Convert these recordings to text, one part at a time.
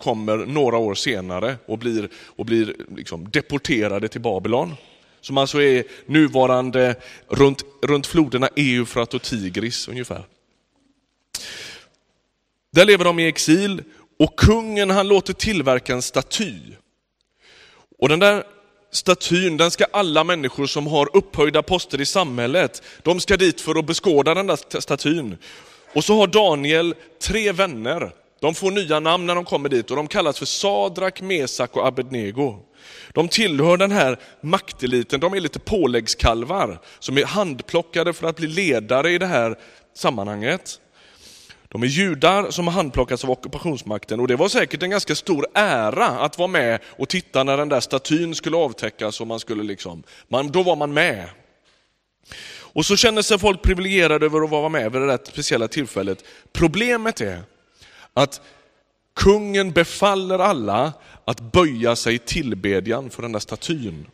kommer några år senare och blir, och blir liksom deporterade till Babylon. Som alltså är nuvarande runt, runt floderna Eufrat och Tigris ungefär. Där lever de i exil och kungen han låter tillverka en staty. Och den där statyn, den ska alla människor som har upphöjda poster i samhället, de ska dit för att beskåda den där statyn. Och så har Daniel tre vänner. De får nya namn när de kommer dit och de kallas för Sadrak, Mesak och Abednego. De tillhör den här makteliten, de är lite påläggskalvar som är handplockade för att bli ledare i det här sammanhanget. De är judar som har handplockats av ockupationsmakten och det var säkert en ganska stor ära att vara med och titta när den där statyn skulle avtäckas och man skulle liksom, man, då var man med. Och så känner sig folk privilegierade över att vara med vid det där speciella tillfället. Problemet är att kungen befaller alla att böja sig i tillbedjan för den där statyn.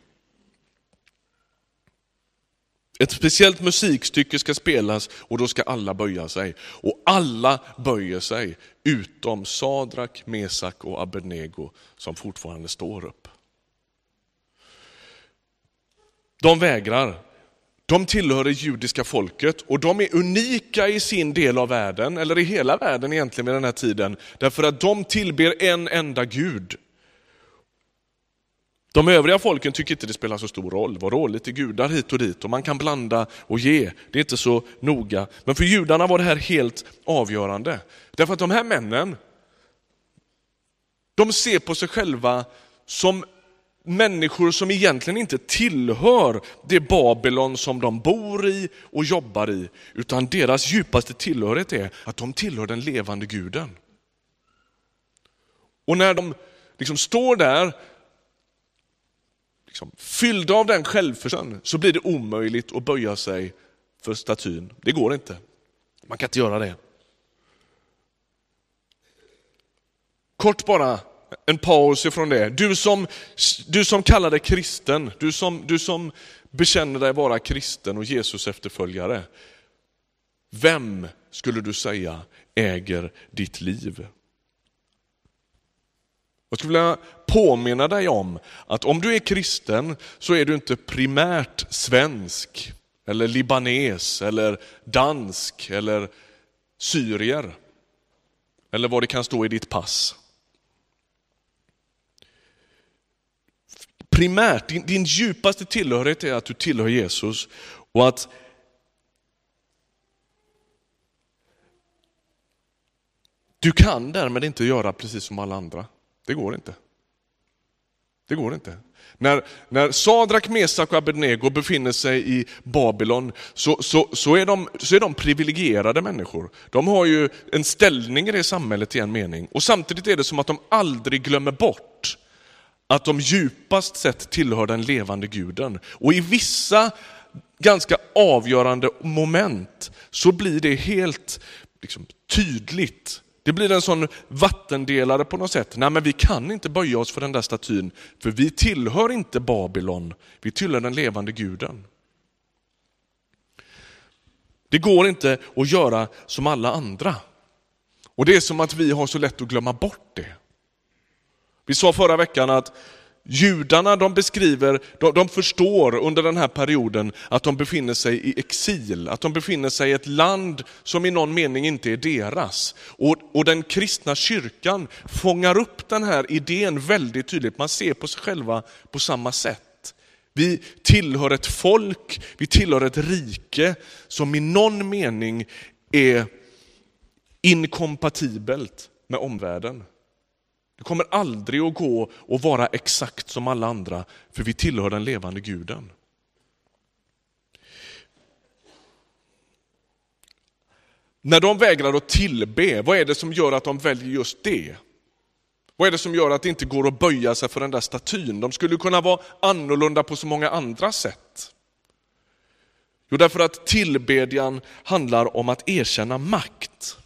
Ett speciellt musikstycke ska spelas och då ska alla böja sig. Och alla böjer sig utom Sadrak, Mesak och Abednego som fortfarande står upp. De vägrar. De tillhör det judiska folket och de är unika i sin del av världen, eller i hela världen egentligen vid den här tiden, därför att de tillber en enda Gud. De övriga folken tycker inte det spelar så stor roll. Vadå, lite gudar hit och dit och man kan blanda och ge. Det är inte så noga. Men för judarna var det här helt avgörande. Därför att de här männen, de ser på sig själva som människor som egentligen inte tillhör det Babylon som de bor i och jobbar i, utan deras djupaste tillhörighet är att de tillhör den levande guden. Och när de liksom står där liksom, fyllda av den självförsörjningen, så blir det omöjligt att böja sig för statyn. Det går inte. Man kan inte göra det. Kort bara, en paus ifrån det. Du som, du som kallar dig kristen, du som, du som bekänner dig vara kristen och Jesus efterföljare. Vem skulle du säga äger ditt liv? Jag skulle vilja påminna dig om att om du är kristen så är du inte primärt svensk, eller libanes, eller dansk, eller syrier. Eller vad det kan stå i ditt pass. Primärt, din, din djupaste tillhörighet är att du tillhör Jesus och att du kan därmed inte göra precis som alla andra. Det går inte. Det går inte. När, när Sadrak, Mesak och Abednego befinner sig i Babylon så, så, så, är de, så är de privilegierade människor. De har ju en ställning i det samhället i en mening. Och samtidigt är det som att de aldrig glömmer bort att de djupast sett tillhör den levande guden. Och i vissa ganska avgörande moment så blir det helt liksom, tydligt det blir en sån vattendelare på något sätt. Nej men vi kan inte böja oss för den där statyn, för vi tillhör inte Babylon, vi tillhör den levande guden. Det går inte att göra som alla andra. Och det är som att vi har så lätt att glömma bort det. Vi sa förra veckan att Judarna de beskriver, de, de, förstår under den här perioden att de befinner sig i exil, att de befinner sig i ett land som i någon mening inte är deras. Och, och den kristna kyrkan fångar upp den här idén väldigt tydligt, man ser på sig själva på samma sätt. Vi tillhör ett folk, vi tillhör ett rike som i någon mening är inkompatibelt med omvärlden. Det kommer aldrig att gå att vara exakt som alla andra, för vi tillhör den levande guden. När de vägrar att tillbe, vad är det som gör att de väljer just det? Vad är det som gör att det inte går att böja sig för den där statyn? De skulle kunna vara annorlunda på så många andra sätt. Jo, därför att tillbedjan handlar om att erkänna makt.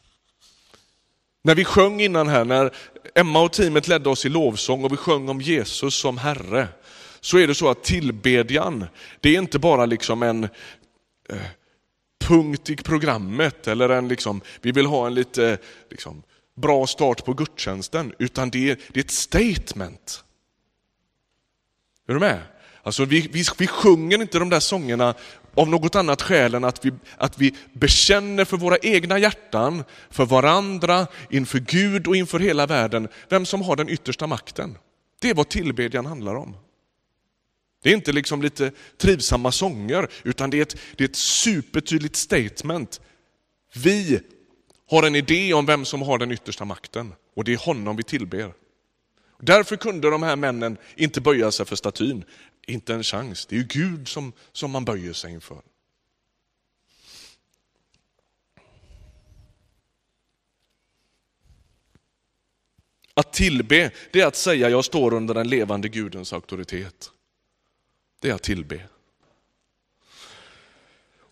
När vi sjöng innan här, när Emma och teamet ledde oss i lovsång och vi sjöng om Jesus som Herre, så är det så att tillbedjan, det är inte bara liksom en eh, punkt i programmet eller en liksom, vi vill ha en lite liksom, bra start på gudstjänsten, utan det är, det är ett statement. Är du med? Alltså vi, vi, vi sjunger inte de där sångerna av något annat skäl än att vi, att vi bekänner för våra egna hjärtan, för varandra, inför Gud och inför hela världen, vem som har den yttersta makten. Det är vad tillbedjan handlar om. Det är inte liksom lite trivsamma sånger, utan det är ett, det är ett supertydligt statement. Vi har en idé om vem som har den yttersta makten och det är honom vi tillber. Därför kunde de här männen inte böja sig för statyn. Inte en chans, det är ju Gud som, som man böjer sig inför. Att tillbe, det är att säga jag står under den levande Gudens auktoritet. Det är att tillbe.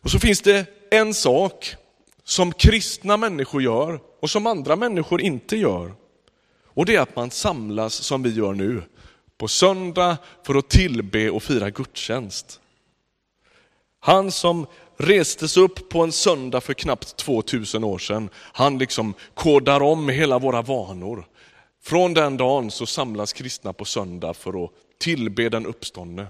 Och så finns det en sak som kristna människor gör och som andra människor inte gör. Och det är att man samlas som vi gör nu på söndag för att tillbe och fira gudstjänst. Han som restes upp på en söndag för knappt 2000 år sedan, han liksom kodar om hela våra vanor. Från den dagen så samlas kristna på söndag för att tillbe den uppståndne.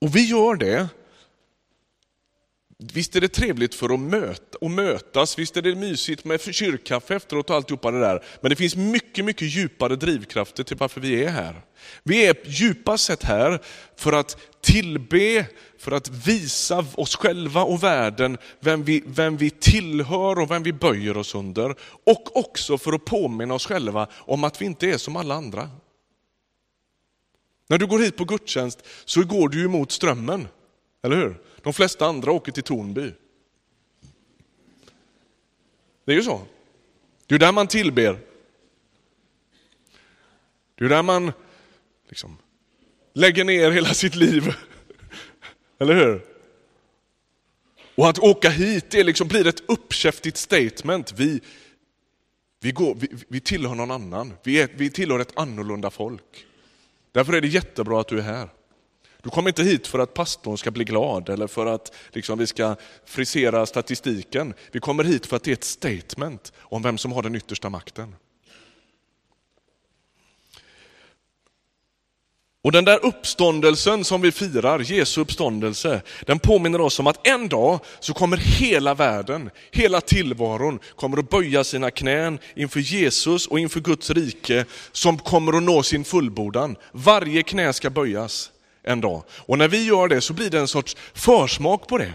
Och vi gör det Visst är det trevligt för att, möta, och mötas, visst är det mysigt med kyrkkaffe efteråt och alltihopa det där. Men det finns mycket, mycket djupare drivkrafter till varför vi är här. Vi är djupast sett här för att tillbe, för att visa oss själva och världen vem vi, vem vi tillhör och vem vi böjer oss under. Och också för att påminna oss själva om att vi inte är som alla andra. När du går hit på gudstjänst så går du emot strömmen, eller hur? De flesta andra åker till Tornby. Det är ju så. Det är där man tillber. Det är där man liksom lägger ner hela sitt liv. Eller hur? Och att åka hit det liksom blir ett uppkäftigt statement. Vi, vi, går, vi, vi tillhör någon annan. Vi, är, vi tillhör ett annorlunda folk. Därför är det jättebra att du är här. Du kommer inte hit för att pastorn ska bli glad eller för att liksom, vi ska frisera statistiken. Vi kommer hit för att det är ett statement om vem som har den yttersta makten. Och den där uppståndelsen som vi firar, Jesu uppståndelse, den påminner oss om att en dag så kommer hela världen, hela tillvaron kommer att böja sina knän inför Jesus och inför Guds rike som kommer att nå sin fullbordan. Varje knä ska böjas en dag. Och när vi gör det så blir det en sorts försmak på det.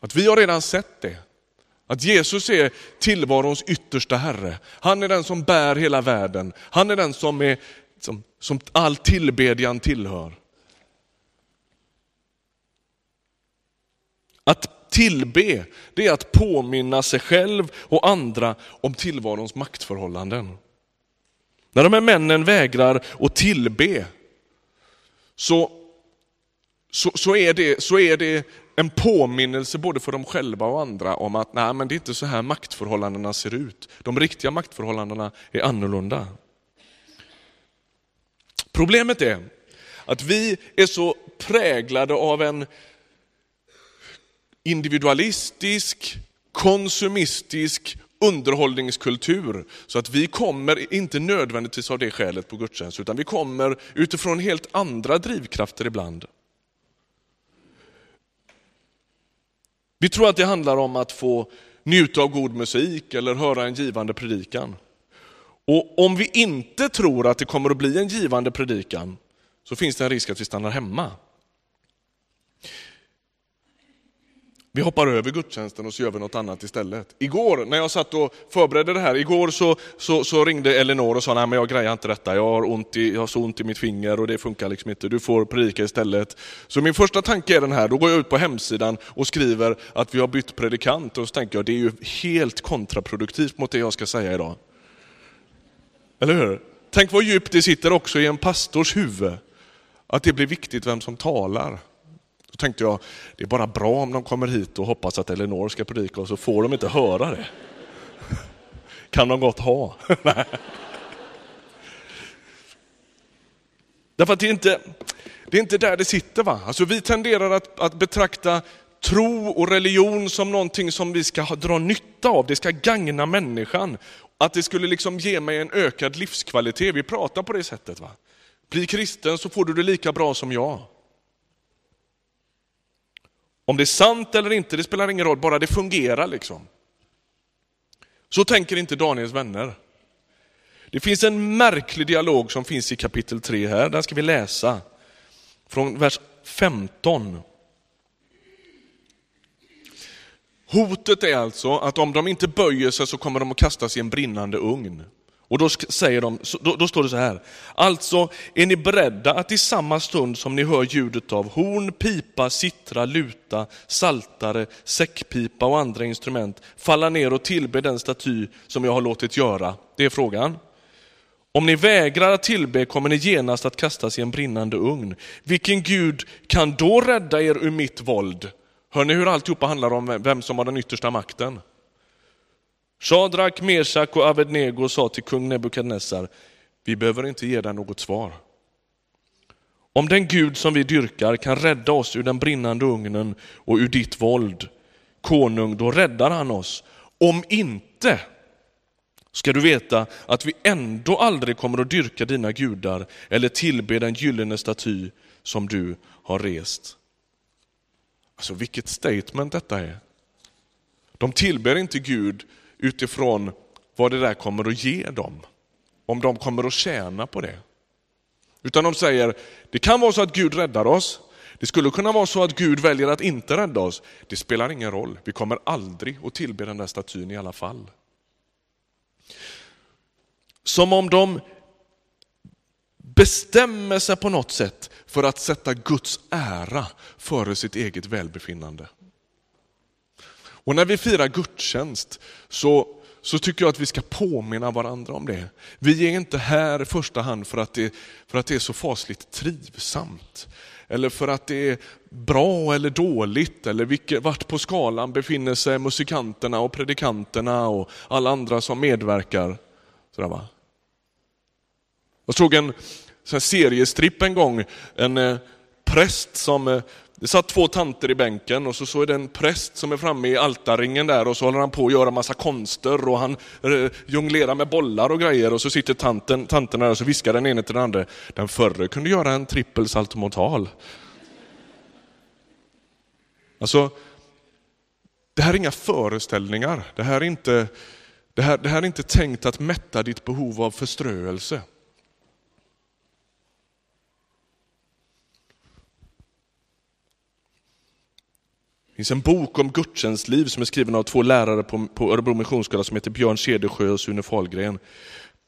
Att vi har redan sett det. Att Jesus är tillvarons yttersta Herre. Han är den som bär hela världen. Han är den som, är, som, som all tillbedjan tillhör. Att tillbe, det är att påminna sig själv och andra om tillvarons maktförhållanden. När de här männen vägrar att tillbe, så, så, så, är det, så är det en påminnelse både för dem själva och andra om att nej, men det är inte så här maktförhållandena ser ut. De riktiga maktförhållandena är annorlunda. Problemet är att vi är så präglade av en individualistisk, konsumistisk underhållningskultur. Så att vi kommer inte nödvändigtvis av det skälet på gudstjänst, utan vi kommer utifrån helt andra drivkrafter ibland. Vi tror att det handlar om att få njuta av god musik eller höra en givande predikan. Och om vi inte tror att det kommer att bli en givande predikan, så finns det en risk att vi stannar hemma. Vi hoppar över gudstjänsten och så gör vi något annat istället. Igår när jag satt och förberedde det här, igår så, så, så ringde Elinor och sa nej men jag grejar inte detta, jag har, ont i, jag har så ont i mitt finger och det funkar liksom inte, du får predika istället. Så min första tanke är den här, då går jag ut på hemsidan och skriver att vi har bytt predikant och så tänker jag det är ju helt kontraproduktivt mot det jag ska säga idag. Eller hur? Tänk vad djupt det sitter också i en pastors huvud, att det blir viktigt vem som talar. Då tänkte jag, det är bara bra om de kommer hit och hoppas att Elinor ska predika och så får de inte höra det. Kan de gott ha. Därför att det är inte, det är inte där det sitter. va? Alltså vi tenderar att, att betrakta tro och religion som någonting som vi ska dra nytta av, det ska gagna människan. Att det skulle liksom ge mig en ökad livskvalitet. Vi pratar på det sättet. va? Bli kristen så får du det lika bra som jag. Om det är sant eller inte, det spelar ingen roll, bara det fungerar liksom. Så tänker inte Daniels vänner. Det finns en märklig dialog som finns i kapitel 3 här, den ska vi läsa. Från vers 15. Hotet är alltså att om de inte böjer sig så kommer de att kastas i en brinnande ugn. Och då, säger de, då, då, står det så här, alltså är ni beredda att i samma stund som ni hör ljudet av horn, pipa, sittra, luta, saltare, säckpipa och andra instrument falla ner och tillbe den staty som jag har låtit göra? Det är frågan. Om ni vägrar att tillbe kommer ni genast att kastas i en brinnande ugn. Vilken Gud kan då rädda er ur mitt våld? Hör ni hur alltihopa handlar om vem som har den yttersta makten? Shadrak, Meshak och Avednego sa till kung Nebukadnessar, vi behöver inte ge dig något svar. Om den Gud som vi dyrkar kan rädda oss ur den brinnande ugnen och ur ditt våld, konung, då räddar han oss. Om inte, ska du veta att vi ändå aldrig kommer att dyrka dina gudar eller tillbe den gyllene staty som du har rest. Alltså vilket statement detta är. De tillber inte Gud utifrån vad det där kommer att ge dem. Om de kommer att tjäna på det. Utan de säger, det kan vara så att Gud räddar oss. Det skulle kunna vara så att Gud väljer att inte rädda oss. Det spelar ingen roll, vi kommer aldrig att tillbe den där statyn i alla fall. Som om de bestämmer sig på något sätt för att sätta Guds ära före sitt eget välbefinnande. Och när vi firar gudstjänst så, så tycker jag att vi ska påminna varandra om det. Vi är inte här i första hand för att det, för att det är så fasligt trivsamt. Eller för att det är bra eller dåligt, eller vilket, vart på skalan befinner sig musikanterna och predikanterna och alla andra som medverkar. Sådär va? Jag såg en seriestripp en gång, en eh, präst som eh, det satt två tanter i bänken och så, så är det en präst som är framme i altarringen där och så håller han på att göra massa konster och han eh, jonglerar med bollar och grejer och så sitter tanten, tanten där och så viskar den ene till den andra. Den förre kunde göra en trippel saltomortal. Alltså, det här är inga föreställningar. Det här är inte, det här, det här är inte tänkt att mätta ditt behov av förströelse. Finns en bok om gudstjänstliv som är skriven av två lärare på, på Örebro Missionsskola som heter Björn Cedersjö och Sune Fahlgren.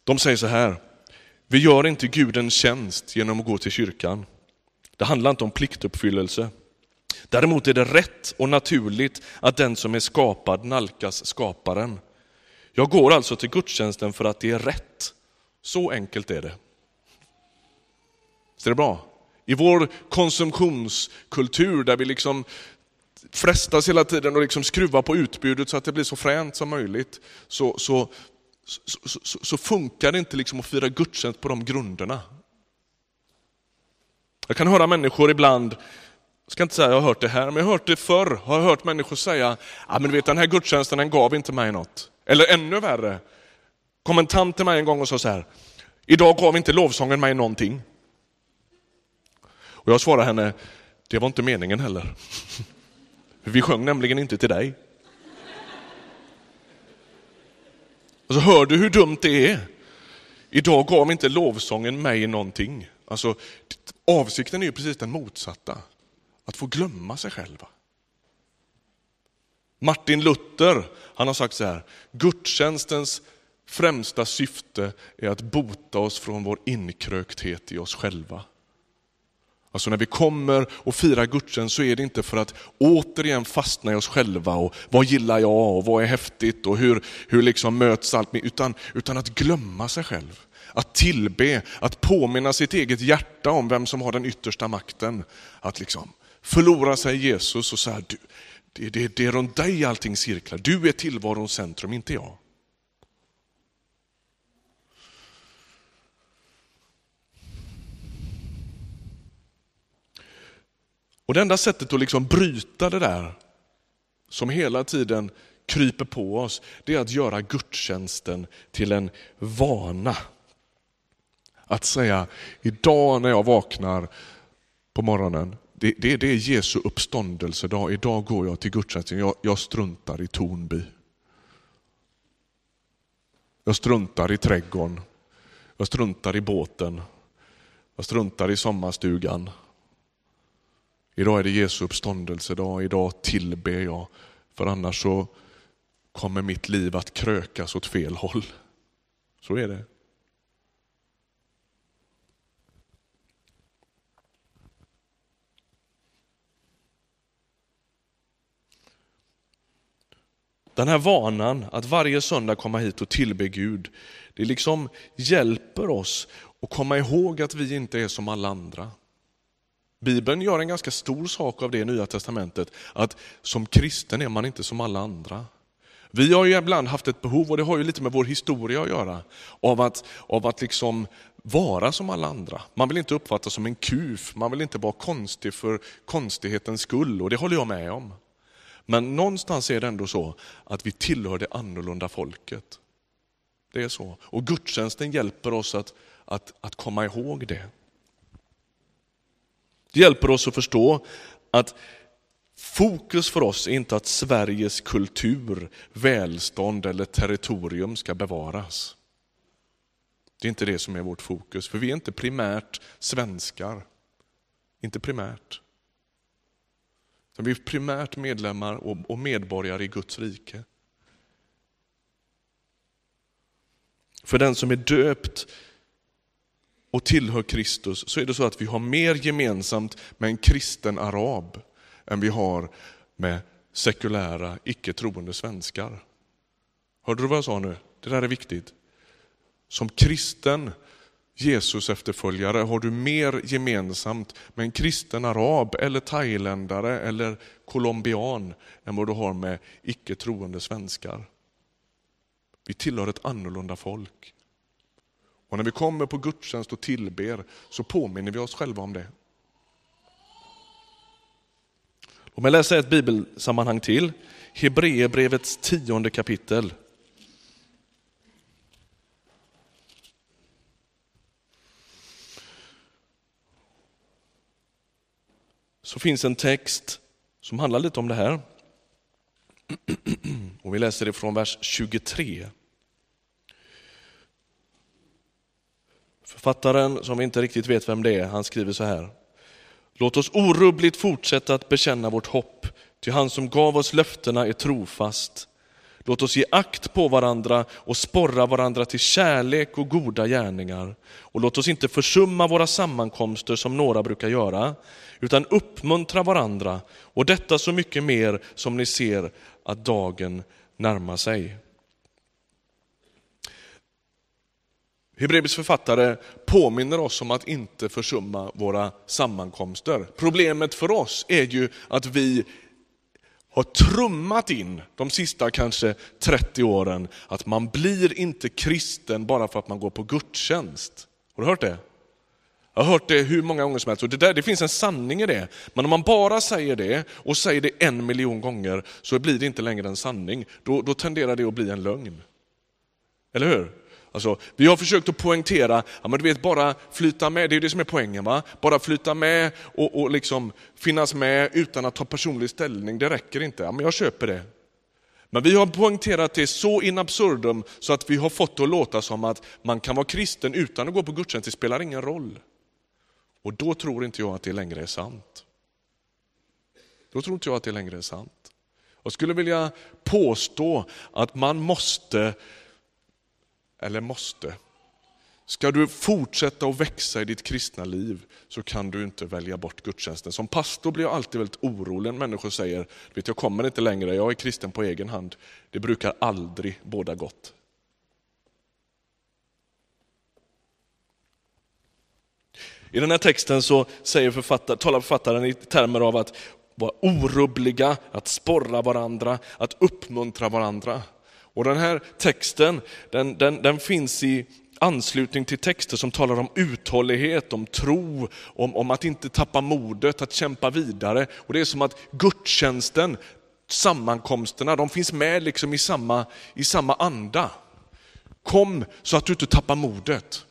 De säger så här, vi gör inte Gud en tjänst genom att gå till kyrkan. Det handlar inte om pliktuppfyllelse. Däremot är det rätt och naturligt att den som är skapad nalkas skaparen. Jag går alltså till gudstjänsten för att det är rätt. Så enkelt är det. Så är det bra? I vår konsumtionskultur där vi liksom frestas hela tiden att liksom skruva på utbudet så att det blir så fränt som möjligt, så, så, så, så, så funkar det inte liksom att fira gudstjänst på de grunderna. Jag kan höra människor ibland, jag ska inte säga att jag har hört det här, men jag har hört det förr, har hört människor säga, ja men du vet den här gudstjänsten den gav inte mig något. Eller ännu värre, kom en tant till mig en gång och sa så här, idag gav inte lovsången mig någonting. Och jag svarade henne, det var inte meningen heller. Vi sjöng nämligen inte till dig. Alltså, hör du hur dumt det är? Idag gav inte lovsången mig någonting. Alltså, avsikten är ju precis den motsatta. Att få glömma sig själva. Martin Luther han har sagt så här, gudstjänstens främsta syfte är att bota oss från vår inkrökthet i oss själva. Alltså när vi kommer och firar gudstjänst så är det inte för att återigen fastna i oss själva och vad gillar jag och vad är häftigt och hur, hur liksom möts allt med, utan, utan att glömma sig själv. Att tillbe, att påminna sitt eget hjärta om vem som har den yttersta makten. Att liksom förlora sig i Jesus och säga, det, det, det är runt dig allting cirklar, du är tillvarons centrum, inte jag. Och det enda sättet att liksom bryta det där, som hela tiden kryper på oss, det är att göra gudstjänsten till en vana. Att säga, idag när jag vaknar på morgonen, det, det, det är Jesu uppståndelsedag, idag går jag till gudstjänsten, jag, jag struntar i Tornby. Jag struntar i trädgården, jag struntar i båten, jag struntar i sommarstugan. Idag är det Jesu uppståndelsedag, idag tillber jag, för annars så kommer mitt liv att krökas åt fel håll. Så är det. Den här vanan att varje söndag komma hit och tillbe Gud, det liksom hjälper oss att komma ihåg att vi inte är som alla andra. Bibeln gör en ganska stor sak av det i Nya Testamentet, att som kristen är man inte som alla andra. Vi har ju ibland haft ett behov, och det har ju lite med vår historia att göra, av att, av att liksom vara som alla andra. Man vill inte uppfattas som en kuf, man vill inte vara konstig för konstighetens skull, och det håller jag med om. Men någonstans är det ändå så att vi tillhör det annorlunda folket. Det är så. Och gudstjänsten hjälper oss att, att, att komma ihåg det. Det hjälper oss att förstå att fokus för oss är inte att Sveriges kultur, välstånd eller territorium ska bevaras. Det är inte det som är vårt fokus, för vi är inte primärt svenskar. Inte primärt. Vi är primärt medlemmar och medborgare i Guds rike. För den som är döpt och tillhör Kristus så är det så att vi har mer gemensamt med en kristen arab än vi har med sekulära, icke troende svenskar. Hörde du vad jag sa nu? Det där är viktigt. Som kristen Jesus efterföljare har du mer gemensamt med en kristen arab eller thailändare eller colombian än vad du har med icke troende svenskar. Vi tillhör ett annorlunda folk. Och när vi kommer på gudstjänst och tillber så påminner vi oss själva om det. Låt mig läsa ett bibelsammanhang till. Hebreerbrevets tionde kapitel. Så finns en text som handlar lite om det här. Och vi läser det från vers 23. Författaren, som vi inte riktigt vet vem det är, han skriver så här. Låt oss orubbligt fortsätta att bekänna vårt hopp, till han som gav oss löftena är trofast. Låt oss ge akt på varandra och sporra varandra till kärlek och goda gärningar. Och låt oss inte försumma våra sammankomster som några brukar göra, utan uppmuntra varandra och detta så mycket mer som ni ser att dagen närmar sig. Hebreerbrevets författare påminner oss om att inte försumma våra sammankomster. Problemet för oss är ju att vi har trummat in de sista kanske 30 åren att man blir inte kristen bara för att man går på gudstjänst. Har du hört det? Jag har hört det hur många gånger som helst och det, där, det finns en sanning i det. Men om man bara säger det och säger det en miljon gånger så blir det inte längre en sanning. Då, då tenderar det att bli en lögn. Eller hur? Alltså, vi har försökt att poängtera, ja, men du vet bara flyta med, det är det som är poängen. va? Bara flyta med och, och liksom finnas med utan att ta personlig ställning, det räcker inte. Ja, men jag köper det. Men vi har poängterat det så in absurdum så att vi har fått det att låta som att man kan vara kristen utan att gå på gudstjänst, det spelar ingen roll. Och då tror inte jag att det längre är sant. Då tror inte jag att det längre är sant. Jag skulle vilja påstå att man måste eller måste. Ska du fortsätta att växa i ditt kristna liv så kan du inte välja bort gudstjänsten. Som pastor blir jag alltid väldigt orolig när människor säger, vet jag kommer inte längre, jag är kristen på egen hand. Det brukar aldrig båda gott. I den här texten så säger författare, talar författaren i termer av att vara orubbliga, att sporra varandra, att uppmuntra varandra. Och den här texten den, den, den finns i anslutning till texter som talar om uthållighet, om tro, om, om att inte tappa modet, att kämpa vidare. Och Det är som att gudstjänsten sammankomsterna, de finns med liksom i samma, i samma anda. Kom så att du inte tappar modet.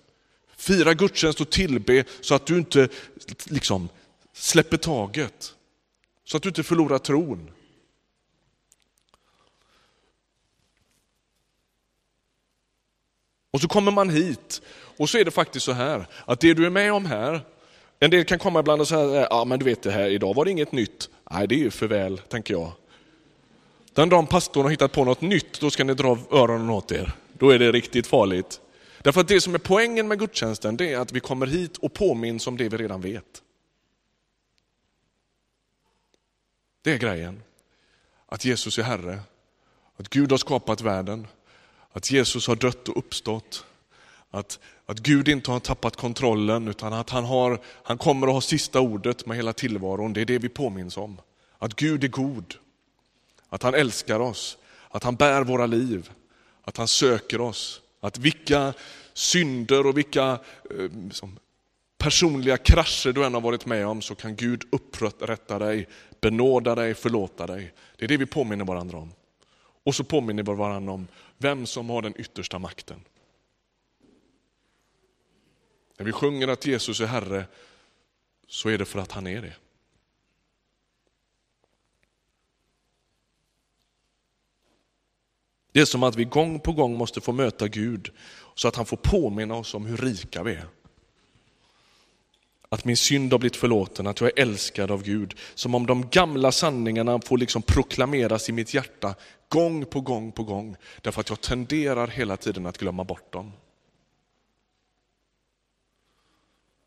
Fira gudstjänst och tillbe så att du inte liksom släpper taget. Så att du inte förlorar tron. Och så kommer man hit och så är det faktiskt så här att det du är med om här, en del kan komma ibland och säga, ja ah, men du vet det här, idag var det inget nytt. Nej det är ju för väl, tänker jag. Den dagen pastorn har hittat på något nytt, då ska ni dra öronen åt er. Då är det riktigt farligt. Därför att det som är poängen med gudstjänsten, det är att vi kommer hit och påminns om det vi redan vet. Det är grejen. Att Jesus är Herre, att Gud har skapat världen, att Jesus har dött och uppstått. Att, att Gud inte har tappat kontrollen utan att han, har, han kommer att ha sista ordet med hela tillvaron. Det är det vi påminns om. Att Gud är god, att han älskar oss, att han bär våra liv, att han söker oss. Att vilka synder och vilka eh, som, personliga krascher du än har varit med om så kan Gud upprätta dig, benåda dig, förlåta dig. Det är det vi påminner varandra om. Och så påminner vi varandra om vem som har den yttersta makten. När vi sjunger att Jesus är Herre så är det för att han är det. Det är som att vi gång på gång måste få möta Gud så att han får påminna oss om hur rika vi är. Att min synd har blivit förlåten, att jag är älskad av Gud. Som om de gamla sanningarna får liksom proklameras i mitt hjärta gång på gång på gång. Därför att jag tenderar hela tiden att glömma bort dem.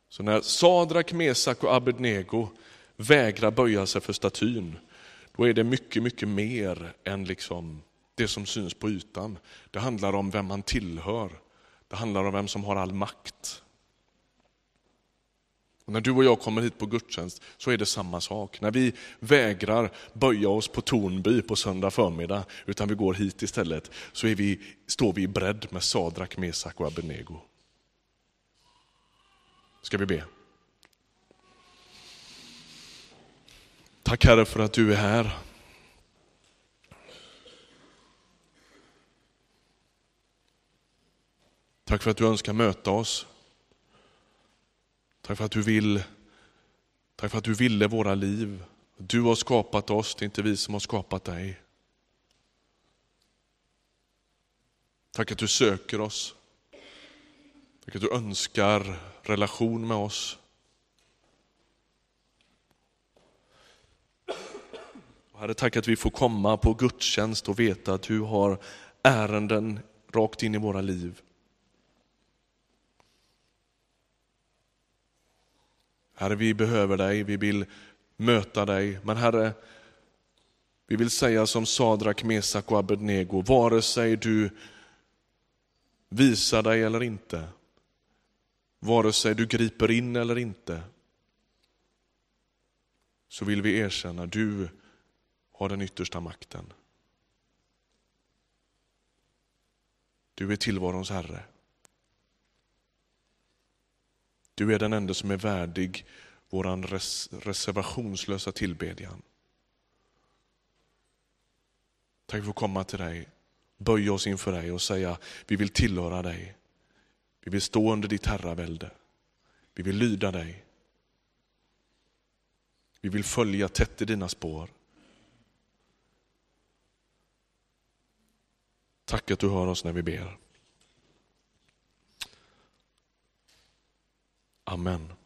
Så när Sadrak, Mesak och Abednego vägrar böja sig för statyn, då är det mycket, mycket mer än liksom det som syns på ytan. Det handlar om vem man tillhör. Det handlar om vem som har all makt. Och när du och jag kommer hit på gudstjänst så är det samma sak. När vi vägrar böja oss på Tornby på söndag förmiddag, utan vi går hit istället, så är vi, står vi i bredd med Sadrak, Mesak och Abednego. Ska vi be? Tack Herre för att du är här. Tack för att du önskar möta oss. Tack för att du vill, tack för att du ville våra liv. Du har skapat oss, det är inte vi som har skapat dig. Tack att du söker oss. Tack att du önskar relation med oss. Herre, tack att vi får komma på gudstjänst och veta att du har ärenden rakt in i våra liv. Herre, vi behöver dig, vi vill möta dig. Men Herre, vi vill säga som Sadrak, Mesak och Abednego, vare sig du visar dig eller inte, vare sig du griper in eller inte, så vill vi erkänna, du har den yttersta makten. Du är tillvarons Herre. Du är den enda som är värdig våran res reservationslösa tillbedjan. Tack för att komma till dig, böja oss inför dig och säga vi vill tillhöra dig. Vi vill stå under ditt herravälde. Vi vill lyda dig. Vi vill följa tätt i dina spår. Tack att du hör oss när vi ber. Amen.